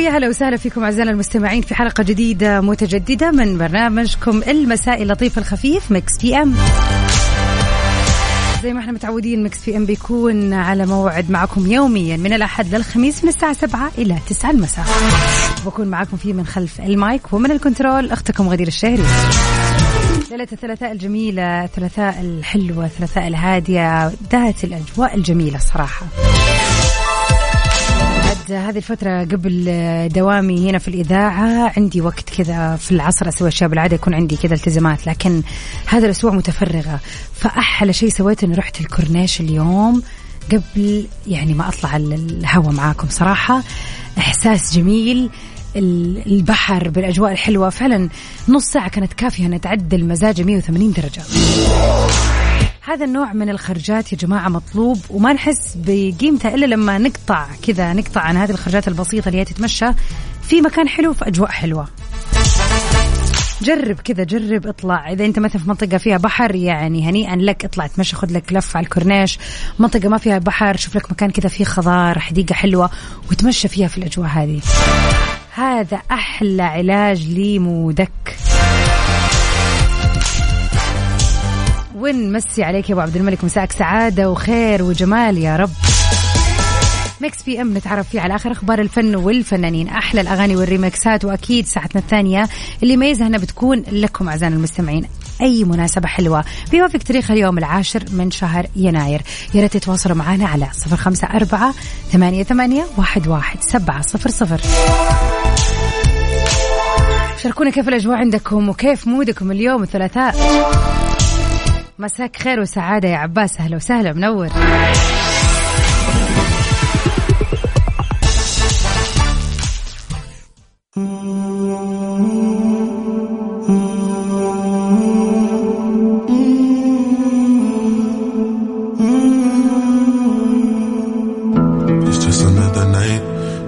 ويا هلا وسهلا فيكم أعزائنا المستمعين في حلقة جديدة متجددة من برنامجكم المسائي اللطيف الخفيف Mix PM. زي ما إحنا متعودين Mix PM بيكون على موعد معكم يوميا من الأحد للخميس من الساعة 7 إلى 9 المساء. بكون معكم فيه من خلف المايك ومن ال control أختكم غدير الشهري. ليلة الثلاثاء الجميلة الثلاثاء الحلوة الثلاثاء الهادية ذات الأجواء الجميلة صراحة. بعد هذه الفترة قبل دوامي هنا في الإذاعة عندي وقت كذا في العصر أسوي أشياء بالعادة يكون عندي كذا التزامات لكن هذا الأسبوع متفرغة. فأحلى شيء سويته إني رحت الكورنيش اليوم قبل يعني ما أطلع الهوا معاكم. صراحة إحساس جميل ال- البحر بالأجواء الحلوة فعلا نص ساعة كانت كافية أن تعدل مزاجي 180 درجة. هذا النوع من الخرجات يا جماعة مطلوب وما نحس بقيمتها إلا لما نقطع كذا نقطع عن هذه الخرجات البسيطة اللي هي تتمشى في مكان حلو في أجواء حلوة. جرب كذا جرب اطلع. إذا أنت مثلا في منطقة فيها بحر يعني هنيئا لك اطلع تمشى خذ لك لفة على الكورنيش. منطقة ما فيها بحر شوف لك مكان كذا فيه خضار حديقة حلوة وتمشى فيها في الأجواء هذه. هذا أحلى علاج لمودك ونمسي عليك يا أبو عبد الملك. مساك سعادة وخير وجمال يا رب. Mix PM نتعرف فيه على آخر أخبار الفن والفنانين. أحلى الأغاني والريمكسات وأكيد ساعتنا الثانية اللي يميزها إنها بتكون لكم أعزائنا المستمعين أي مناسبة حلوة. بيوافق تاريخ اليوم العاشر من شهر يناير. يا ريت تتواصلوا معنا على صفر خمسة أربعة ثمانية ثمانية واحد واحد سبعه صفر صفر. شاركونا كيف الأجواء عندكم وكيف mood كم اليوم الثلاثاء مساك خير وسعاده يا عباس أهلا وسهلا منور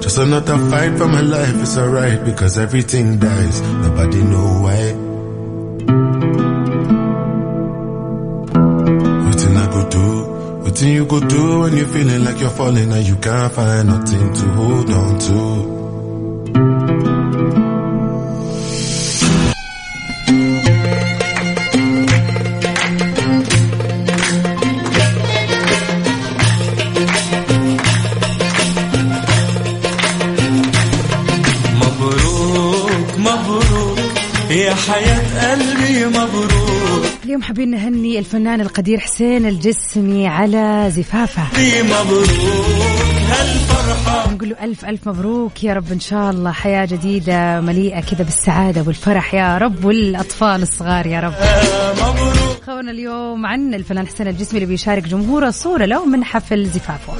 just another fight for my life. It's alright because everything dies. Nobody know why. Nothing you go do when you're feeling like you're falling and you can't find nothing to hold on to. مبروك مبروك يا حياة قلبي مبروك اليوم حابين نهني الفنان القدير حسين الجسمي على زفافه. مبروك هالفرحة. نقول له ألف ألف مبروك يا رب إن شاء الله حياة جديدة مليئة كذا بالسعادة والفرح. يا رب والأطفال الصغار يا رب. مبروك. خبرنا اليوم عن الفنان حسين الجسمي اللي بيشارك جمهوره صورة له من حفل زفافه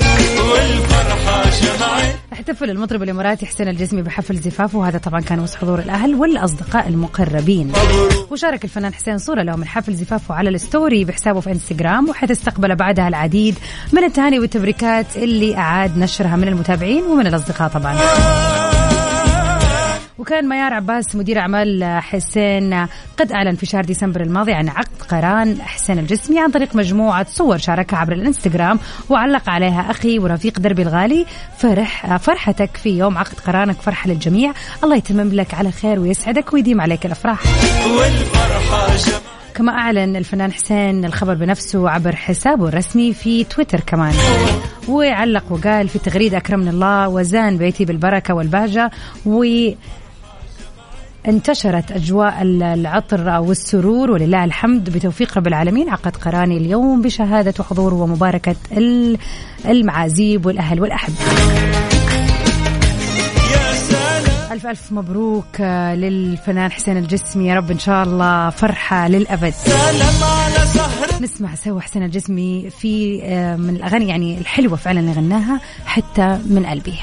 والفرحة جمعت احتفل المطرب الإماراتي حسين الجسمي بحفل زفافه وهذا طبعا كان وسط حضور الأهل والأصدقاء المقربين. وشارك الفنان حسين صورة له من حفل زفافه على الستوري بحسابه في إنستغرام وحيث استقبل بعدها العديد من التهاني والتبريكات اللي أعاد نشرها من المتابعين ومن الأصدقاء طبعا. وكان ميار عباس مدير أعمال حسين قد أعلن في شهر ديسمبر الماضي عن عقد قران حسين الجسمي عن طريق مجموعة صور شاركها عبر الإنستغرام وعلق عليها أخي ورفيق دربي الغالي. فرح فرحتك في يوم عقد قرانك فرحة للجميع. الله يتمم لك على خير ويسعدك ويديم عليك الأفراح. والفرحة كما أعلن الفنان حسين الخبر بنفسه عبر حسابه الرسمي في تويتر كمان. وعلق وقال في تغريدة أكرمني الله وزان بيتي بالبركة والبهجة و انتشرت أجواء العطر والسرور ولله الحمد بتوفيق رب العالمين عقد قراني اليوم بشهادة وحضور ومباركة ال- المعازيب والأهل سلام ألف ألف مبروك آه، للفنان حسين الجسمي. يا رب إن شاء الله فرحة للأبد. سلام على سهرة نسمع سوا حسين الجسمي في آه، من الأغاني يعني الحلوة فعلا اللي غناها حتى من قلبي.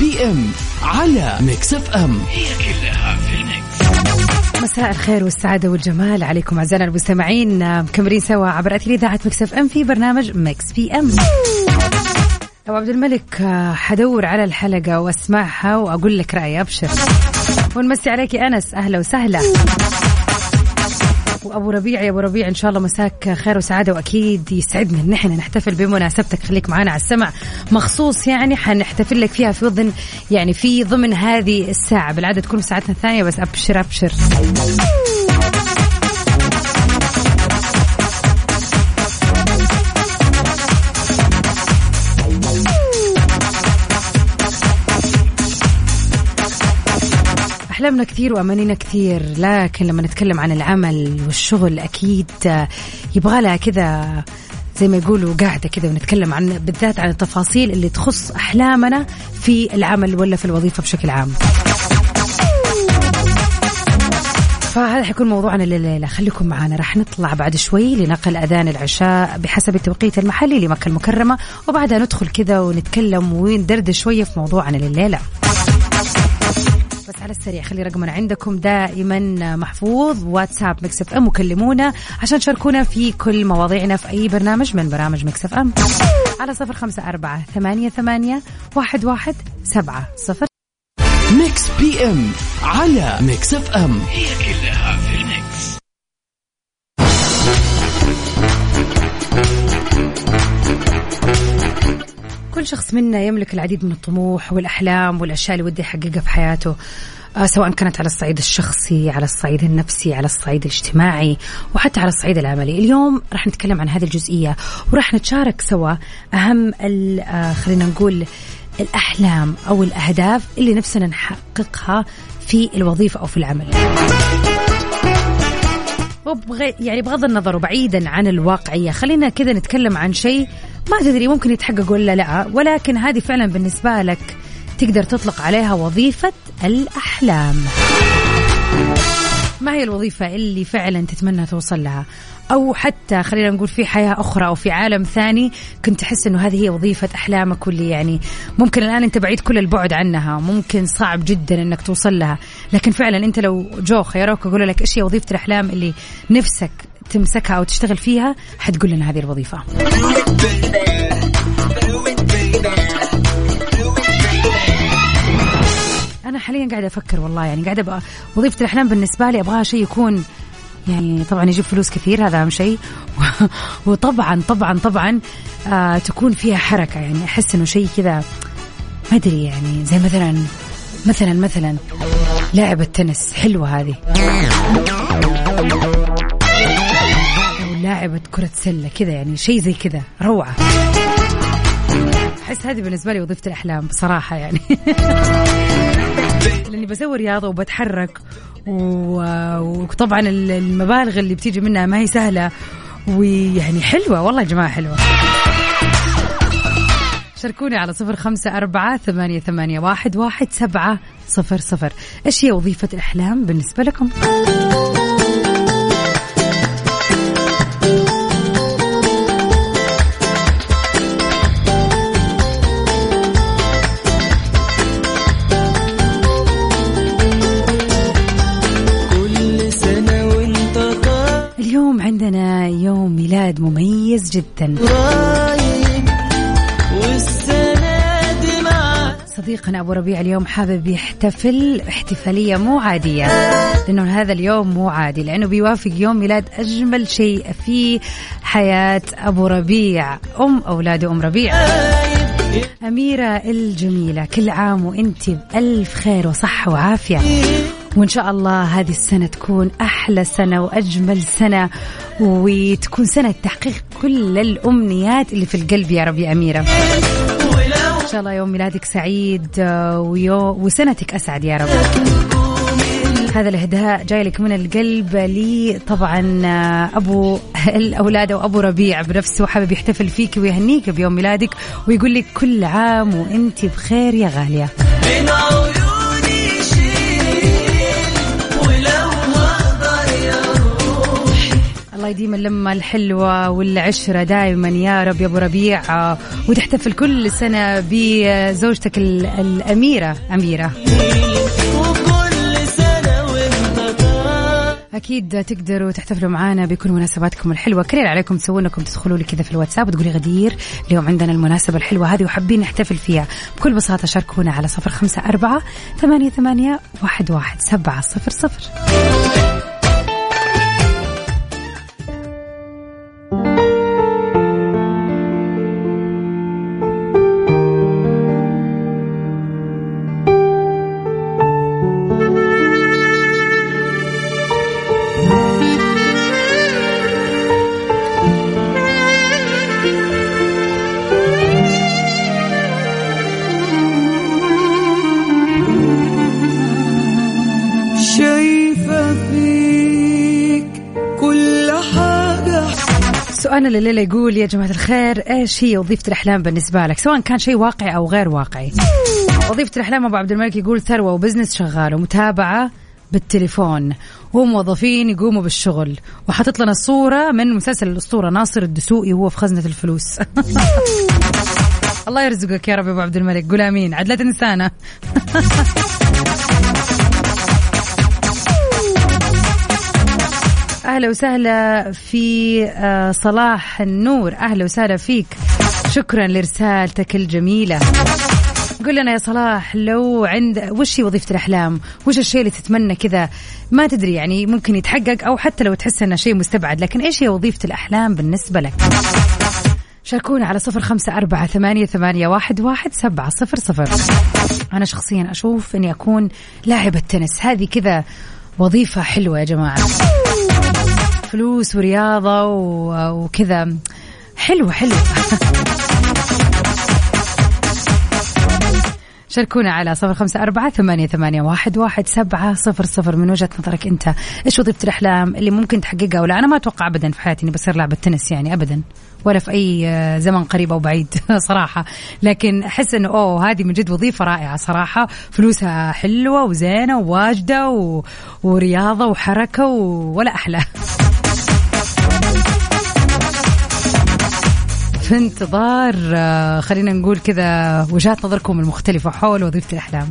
PM على Mix FM. هي كلها في ال Mix. مساء الخير والسعادة والجمال عليكم أعزائنا المستمعين. مكملين سوا عبر أثير إذاعة Mix FM في برنامج Mix PM. أبو عبد الملك آه، حدور على الحلقة وأسمعها وأقول لك رأيي أبشر. ونمسي عليك يا أنس أهلا وسهلا. وابو ربيع يا أبو ربيع إن شاء الله مساك خير وسعادة وأكيد يسعدنا. ان إحنا نحتفل بمناسبتك. خليك معنا على السمع. مخصوص يعني حنحتفل لك فيها في ضمن يعني في ضمن هذه الساعة. بالعادة تكون في ساعتنا الثانية بس أبشر أبشر. أحلامنا كثير وأمانينا كثير لكن لما نتكلم عن العمل والشغل أكيد يبغى لها كذا زي ما يقولوا قاعدة كذا ونتكلم عن بالذات عن التفاصيل اللي تخص أحلامنا في العمل ولا في الوظيفة بشكل عام. فهذا حيكون موضوعنا الليلة خليكم معنا راح نطلع بعد شوي لنقل أذان العشاء بحسب التوقيت المحلي لمكة المكرمة وبعدها ندخل كذا ونتكلم وندردش شوية في موضوعنا لليلة. بس على السريع خلي رقمنا عندكم دائما محفوظ واتساب Mix FM وكلمونا عشان تشاركونا في كل مواضيعنا في أي برنامج من برامج Mix FM. على صفر خمسة أربعة ثمانية ثمانية واحد واحد سبعة صفر. Mix PM على Mix FM. هي كلها كل شخص منا يملك العديد من الطموح والأحلام والأشياء اللي وده يحققها في حياته آه، سواء كانت على الصعيد الشخصي على الصعيد النفسي على الصعيد الاجتماعي وحتى على الصعيد العملي. اليوم راح نتكلم عن هذه الجزئية وراح نتشارك سوا أهم آه، خلينا نقول الأحلام أو الأهداف اللي نفسنا نحققها في الوظيفة أو في العمل. وبغ... يعني بغض النظر وبعيدا عن الواقعية خلينا كذا نتكلم عن شيء ما تدري ممكن يتحقق ولا لا ولكن هذه فعلا بالنسبة لك تقدر تطلق عليها وظيفة الأحلام. ما هي الوظيفة اللي فعلا تتمنى توصل لها؟ أو حتى خلينا نقول في حياة أخرى أو في عالم ثاني كنت تحس أنه هذه هي وظيفة أحلامك واللي يعني ممكن الآن أنت بعيد كل البعد عنها ممكن صعب جدا أنك توصل لها. لكن فعلا أنت لو جو خيروك وقالوا لك إيش هي وظيفة الأحلام اللي نفسك تمسكها أو تشتغل فيها حتقول لنا هذه الوظيفة. أنا حاليا قاعدة أفكر والله يعني قاعدة بقى وظيفة الأحلام بالنسبة لي أبغاها شيء يكون يعني طبعا يجيب فلوس كثير هذا أهم شيء. وطبعا طبعا طبعا آه تكون فيها حركة يعني أحس إنه شيء كذا ما أدري يعني زي مثلا مثلا مثلا لعبة تنس حلوة هذه. لاعبة كرة سلة كذا يعني شيء زي كذا روعة. أحس هذه بالنسبة لي وظيفة الأحلام بصراحة يعني. لأني بسوي رياضة وبتحرك وطبعا ال- المبالغ اللي بتيجي منها ما هي سهلة. ويعني حلوة والله يا جماعة حلوة. شاركوني على صفر خمسة أربعة ثمانية, ثمانية واحد, واحد سبعة صفر صفر. إيش هي وظيفة الأحلام بالنسبة لكم؟ يوم ميلاد مميز جدا. صديقنا أبو ربيع اليوم حابب يحتفل احتفالية مو عادية لأنه هذا اليوم مو عادي لأنه بيوافق يوم ميلاد أجمل شيء في حياة أبو ربيع أم أولاده أم ربيع. أميرة الجميلة كل عام وأنت بألف خير وصحة وعافية. وإن شاء الله هذه السنة تكون أحلى سنة وأجمل سنة وتكون سنة تحقيق كل الأمنيات اللي في القلب يا رب يا أميرة. إن شاء الله يوم ميلادك سعيد آه، ويو وسنتك أسعد يا رب. هذا الإهداء جاي لك من القلب لي طبعا آه، أبو الأولاد وأبو ربيع بنفسه حابب يحتفل فيك ويهنيك بيوم ميلادك ويقول لك كل عام وأنت بخير يا غالية. يديم اللمة الحلوة والعشرة دائما يا رب يا أبو ربيع آه، وتحتفل كل سنة بزوجتك ال- الأميرة أميرة. أكيد تقدروا تحتفلوا معنا بكل مناسباتكم الحلوة. كل عليكم تسوون انكم تدخلوا لي كذا في الواتساب وتقولي غدير. اليوم عندنا المناسبة الحلوة هذه وحابين نحتفل فيها. بكل بساطة شاركونا على صفر خمسة أربعة ثمانية ثمانية واحد واحد سبعة صفر صفر. سؤالنا لليلة يقول يا جماعة الخير إيش هي وظيفة الأحلام بالنسبة لك؟ سواء كان شيء واقعي أو غير واقعي. وظيفة الأحلام أبو عبد الملك يقول ثروة وبزنس شغال ومتابعة بالتليفون وموظفين يقوموا بالشغل. وحاطط لنا صورة من مسلسل الأسطورة ناصر الدسوقي وهو في خزنة الفلوس. الله يرزقك يا رب أبو عبد الملك. قول آمين. عاد لا أهلا وسهلا في آه، صلاح النور. أهلا وسهلا فيك. شكرا لرسالتك الجميلة. قول لنا يا صلاح لو عند وش هي وظيفة الأحلام؟ وش الشيء اللي تتمنى كذا؟ ما تدري يعني ممكن يتحقق أو حتى لو تحس إنه شيء مستبعد لكن إيش هي وظيفة الأحلام بالنسبة لك؟ شاركونا على صفر خمسة أربعة ثمانية, ثمانية واحد, واحد سبعة صفر صفر. أنا شخصيا أشوف أني أكون لاعبة تنس. هذه كذا وظيفة حلوة يا جماعة. فلوس ورياضة وكذا. حلوة حلوة. شاركونا على صفر خمسة أربعة ثمانية, ثمانية واحد, واحد سبعة صفر صفر من وجهة نظرك أنت. إيش وظيفة الأحلام اللي ممكن تحققها؟ ولا أنا ما أتوقع أبدا في حياتي إني بصير لاعبة تنس يعني أبدا. ولا في أي آه، زمن قريب أو بعيد صراحة. لكن أحس إنه أوه هذه من جد وظيفة رائعة صراحة. فلوسها حلوة وزينة وواجدة و... ورياضة وحركة و... ولا أحلى. في انتظار آه، خلينا نقول كذا وجهات نظركم المختلفة حول وظيفة الأحلام.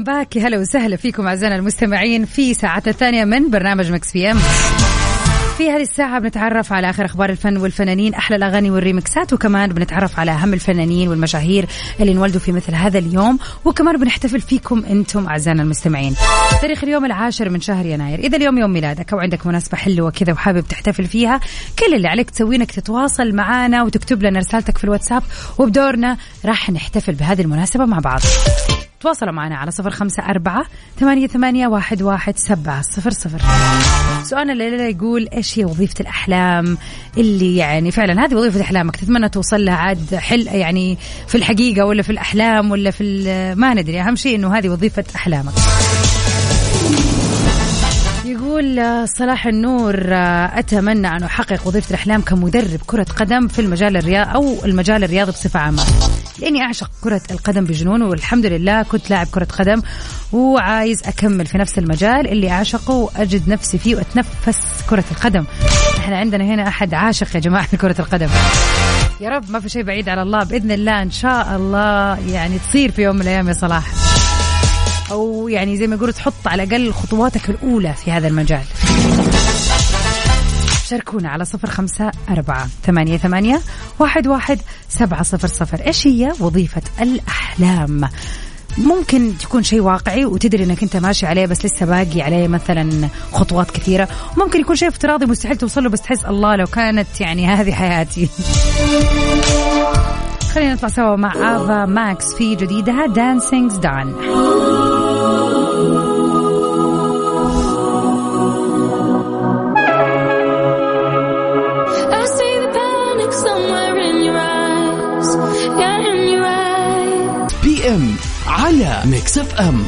Welcome back. هلا وسهلا فيكم أعزائنا المستمعين في ساعتنا الثانية من برنامج Mix PM. في هذه الساعة بنتعرف على آخر أخبار الفن والفنانين أحلى الأغاني وال remixات وكمان بنتعرف على أهم الفنانين والمشاهير اللي انولدوا في مثل هذا اليوم وكمان بنحتفل فيكم أنتم أعزائنا المستمعين. تاريخ اليوم العاشر من شهر يناير. إذا اليوم يوم ميلادك أو عندك مناسبة حلوة كذا وحابب تحتفل فيها كل اللي عليك تسويه إنك تتواصل معنا وتكتب لنا رسالتك في الواتساب وبدورنا راح نحتفل بهذه المناسبة مع بعض. تواصلوا معنا على صفر خمسة أربعة ثمانية, ثمانية واحد, واحد سبعة صفر صفر. سؤالنا الليلة يقول إيش هي وظيفة الأحلام؟ اللي يعني فعلا هذه وظيفة أحلامك تتمنى توصل لها عاد حل يعني في الحقيقة ولا في الأحلام ولا في ما ندري. أهم شيء إنه هذه وظيفة أحلامك. يقول آه، صلاح النور آه، أتمنى أن أحقق وظيفة الأحلام كمدرب كرة قدم في المجال الرياضي أو المجال الرياضي بصفة عامة. لأني أعشق كرة القدم بجنون والحمد لله كنت لاعب كرة قدم وعايز أكمل في نفس المجال اللي أعشقه وأجد نفسي فيه وأتنفس كرة القدم. إحنا عندنا هنا أحد عاشق يا جماعة لكرة القدم. يا رب ما في شيء بعيد على الله. بإذن الله إن شاء الله يعني تصير في يوم من الأيام يا صلاح. أو يعني زي ما يقولوا تحط على الأقل خطواتك الأولى في هذا المجال. شاركونا على صفر خمسة أربعة ثمانية, ثمانية واحد, واحد سبعة صفر صفر. إيش هي وظيفة الأحلام؟ ممكن تكون شيء واقعي وتدري إنك أنت ماشي عليه بس لسه باقي عليه مثلا خطوات كثيرة. ممكن يكون شيء افتراضي مستحيل توصل له بس تحس الله لو كانت يعني هذه حياتي. خلينا نطلع سوا مع Ava Max في جديدها Dancing's Done على Mix FM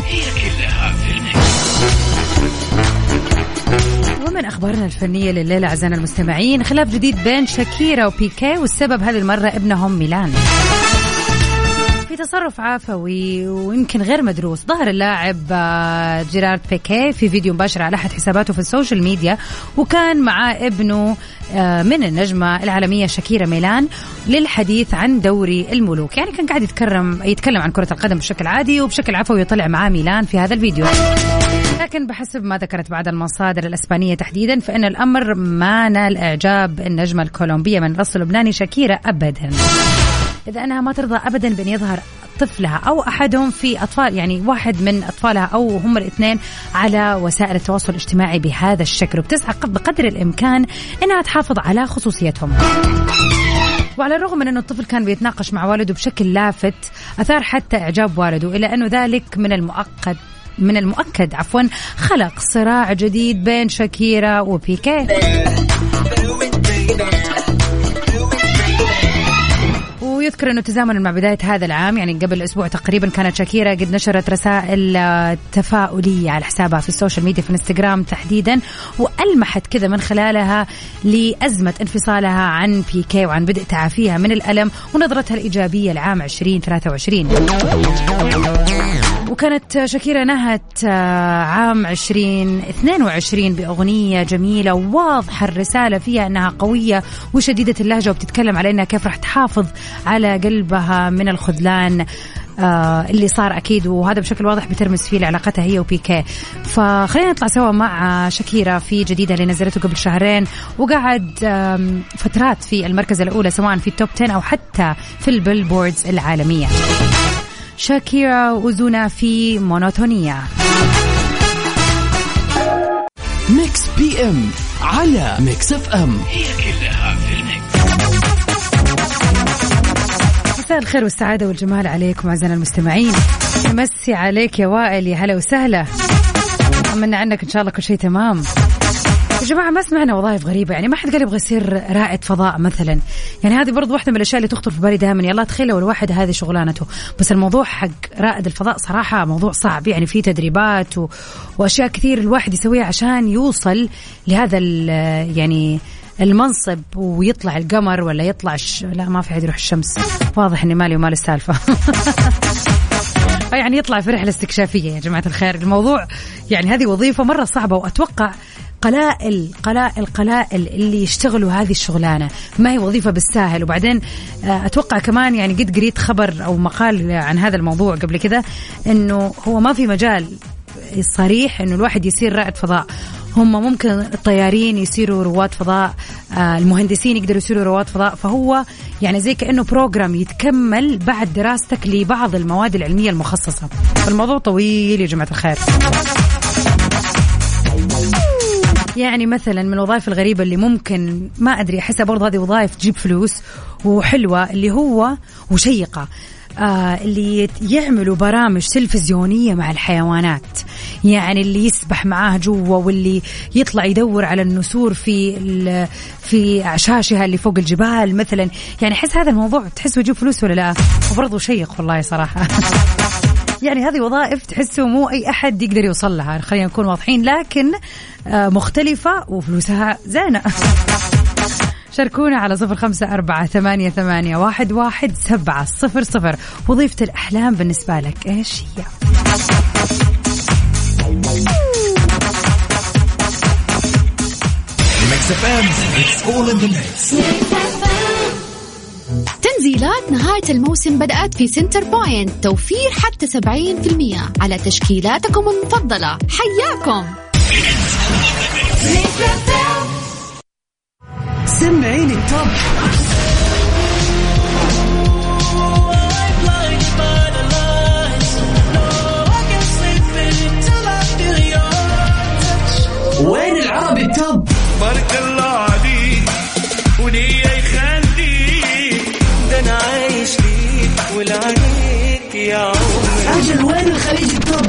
ومن أخبارنا الفنية لليلة أعزائنا المستمعين خلاف جديد بين شاكيرا وبيكيه والسبب هذه المرة ابنهم ميلان. في تصرف عفوي ويمكن غير مدروس. ظهر اللاعب آه، جيرارد بيكيه في فيديو مباشر على أحد حساباته في ال social media وكان معاه ابنه آه، من النجمة العالمية شاكيرا ميلان للحديث عن دوري الملوك. يعني كان قاعد يتكرم يتكلم عن كرة القدم بشكل عادي وبشكل عفوي طلع معاه ميلان في هذا الفيديو. لكن بحسب ما ذكرت بعض المصادر الإسبانية تحديدا فإن الأمر ما نال إعجاب النجمة الكولومبية من الاصل اللبناني شاكيرا ابدا. إذا أنها ما ترضى ابدا بأن يظهر طفلها أو أحدهم في أطفال يعني واحد من أطفالها أو هم الاثنين على وسائل التواصل الاجتماعي بهذا الشكل. وبتسعى بقدر الإمكان إنها تحافظ على خصوصيتهم. وعلى الرغم من أنه الطفل كان بيتناقش مع والده بشكل لافت أثار حتى إعجاب والده إلا أنه ذلك من المؤقت من المؤكد عفوا خلق صراع جديد بين شاكيرا وبيكيه. ويذكر انه تزامنا مع بداية هذا العام. يعني قبل أسبوع تقريبا كانت شاكيرا قد نشرت رسائل آه، تفاؤلية على حسابها في ال social media في الإنستغرام تحديدا وألمحت كذا من خلالها لأزمة انفصالها عن بيكي وعن بدء تعافيها من الألم ونظرتها الإيجابية لعام 2023 وكانت شاكيرا نهت آه، عام 2022 بأغنية جميلة وواضحة الرسالة فيها أنها قوية وشديدة اللهجة وبتتكلم على أنها كيف راح تحافظ على قلبها من الخذلان آه اللي صار أكيد. وهذا بشكل واضح بترمز فيه لعلاقتها هي وبيكي. فخلينا نطلع سوا مع شاكيرا في جديدها اللي نزلته قبل شهرين. وقعد فترات في المركز الأولى سواء في ال top 10 أو حتى في ال Billboards العالمية. شاكيرا و Ozuna في Monotonía Mix PM على Mix FM مساء الخير والسعادة والجمال عليكم أعزائنا المستمعين. مسي عليك يا وائل يا هلا وسهلا. طمنا عنك إن شاء الله كل شيء تمام. يا جماعة ما سمعنا وظائف غريبة يعني ما حد قال يبغى يصير رائد فضاء مثلا. يعني هذه برضو واحدة من الأشياء اللي تخطر في بالي دائما. يلا تخيل لو الواحد هذه شغلانته. بس الموضوع حق رائد الفضاء صراحة موضوع صعب. يعني في تدريبات و... وأشياء كثير الواحد يسويها عشان يوصل لهذا. يعني المنصب ويطلع القمر ولا يطلع الش... لا ما في حد يروح الشمس. واضح إني مالي ومال السالفة. يعني يطلع في رحلة استكشافية يا جماعة الخير. الموضوع يعني هذه وظيفة مرة صعبة وأتوقع قلائل قلائل قلائل اللي يشتغلوا هذه الشغلانة. ما هي وظيفة بالساهل؟ وبعدين آه، أتوقع كمان يعني قد قريت خبر أو مقال عن هذا الموضوع قبل كذا إنه هو ما في مجال صريح إنه الواحد يصير رائد فضاء. هم ممكن الطيارين يصيروا رواد فضاء آه، المهندسين يقدروا يصيروا رواد فضاء. فهو يعني زي كأنه بروجرام يتكمل بعد دراستك لبعض المواد العلمية المخصصة. فالموضوع طويل يا جماعة الخير. يعني مثلا من الوظائف الغريبة اللي ممكن ما أدري أحسها برضه هذه وظائف تجيب فلوس وحلوة اللي هو وشيقة. آه اللي يعملوا برامج تلفزيونية مع الحيوانات. يعني اللي يسبح معاه جوا واللي يطلع يدور على النسور في في أعشاشها اللي فوق الجبال مثلا. يعني أحس هذا الموضوع تحسه يجيب فلوس ولا لا؟ وبرضه شيق والله صراحة. يعني هذه وظائف تحسوا مو أي أحد يقدر يوصل لها. خلينا نكون واضحين لكن آه، مختلفة وفلوسها زينة. شاركونا على صفر خمسة أربعة ثمانية, ثمانية واحد, واحد سبعة صفر صفر. وظيفة الأحلام بالنسبة لك إيش هي؟ تنزيلات نهاية الموسم بدأت في سنتر بوينت. توفير حتى 70% على تشكيلاتكم المفضلة. حياكم. سمعين التوب وين العربي التوب؟ بارك الله عليك وليه يخليك. ده أنا عايش ليك والعليك يا عمري. أجل وين الخليج التوب؟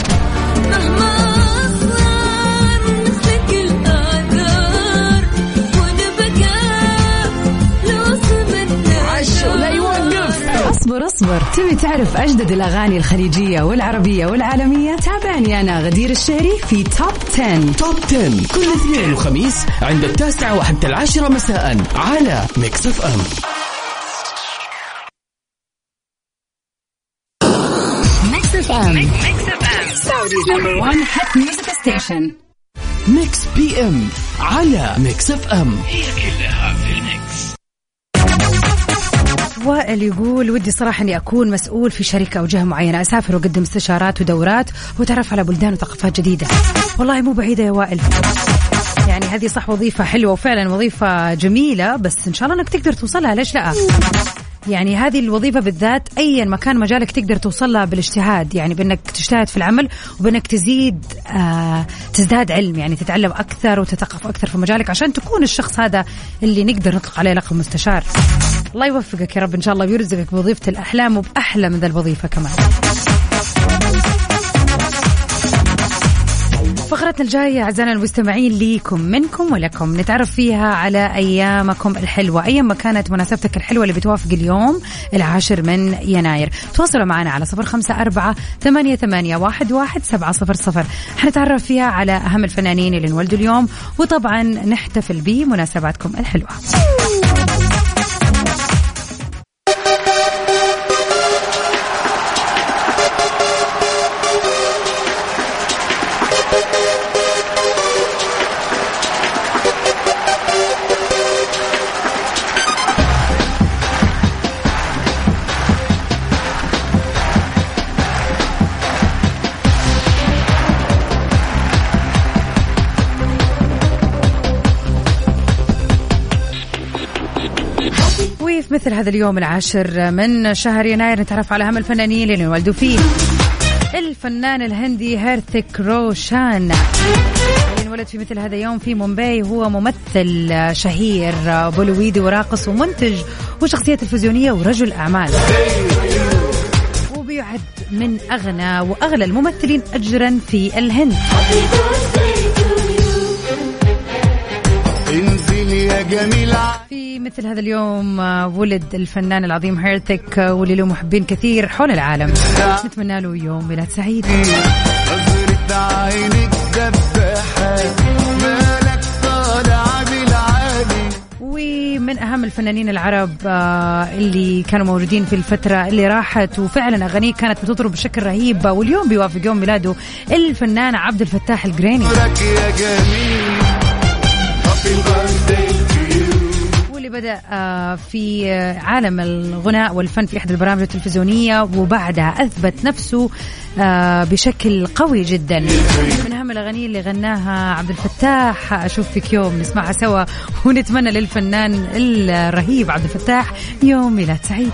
اصبر تبي تعرف أجدد الأغاني الخليجية والعربية والعالمية؟ تابعني أنا غدير الشهري في توب 10 توب 10 كل اثنين وخميس عند التاسعة وحتى العاشرة مساء على Mix FM Mix FM Saudi's number 1 hit music station Mix PM على Mix FM وائل يقول ودي صراحة أني أكون مسؤول في شركة أو جهة معينة. أسافر وأقدم استشارات ودورات وتعرف على بلدان وثقافات جديدة. والله مو بعيدة يا وائل. يعني هذه صح وظيفة حلوة وفعلا وظيفة جميلة بس إن شاء الله أنك تقدر توصلها. ليش لا؟ يعني هذه الوظيفة بالذات أيا ما كان مجالك تقدر توصل لها بالاجتهاد. يعني بأنك تجتهد في العمل وبأنك تزيد آه تزداد علم. يعني تتعلم أكثر وتثقف أكثر في مجالك عشان تكون الشخص هذا اللي نقدر نطلق عليه لقب مستشار. الله يوفقك يا رب. إن شاء الله ويرزقك بوظيفة الأحلام وبأحلى من ذا الوظيفة كمان. فقرتنا الجاية أعزائنا المستمعين ليكم منكم ولكم. نتعرف فيها على أيامكم الحلوة أيام ما كانت مناسبتك الحلوة اللي بتوافق اليوم العاشر من يناير. تواصلوا معنا على صفر خمسة أربعة ثمانية, ثمانية واحد, واحد سبعة صفر صفر. حنتعرف فيها على أهم الفنانين اللي انولدوا اليوم وطبعا نحتفل بمناسباتكم الحلوة. مثل هذا اليوم العاشر من شهر يناير نتعرف على أهم الفنانين اللي انولدوا فيه. الفنان الهندي هيرثك روشان. اللي انولد في مثل هذا اليوم في مومباي هو ممثل شهير بولويدي وراقص ومنتج وشخصية تلفزيونية ورجل أعمال. وبيعد من أغنى وأغلى الممثلين أجرا في الهند. انزل يا جميل في مثل هذا اليوم آه، ولد الفنان العظيم هيرتك آه، واللي له محبين كثير حول العالم. نتمنى له يوم ميلاد سعيد. ومن أهم الفنانين العرب آه، اللي كانوا موجودين في الفترة اللي راحت وفعلا أغانيه كانت بتضرب بشكل رهيب واليوم بيوافق يوم ميلاده الفنان عبد الفتاح القريني بدأ آه، في آه، عالم الغناء والفن في إحدى البرامج التلفزيونية وبعدها أثبت نفسه آه، بشكل قوي جدا. من أهم الأغاني اللي غناها عبد الفتاح. أشوف فيك يوم نسمعها سوا ونتمنى للفنان الرهيب عبد الفتاح يوم ميلاد سعيد.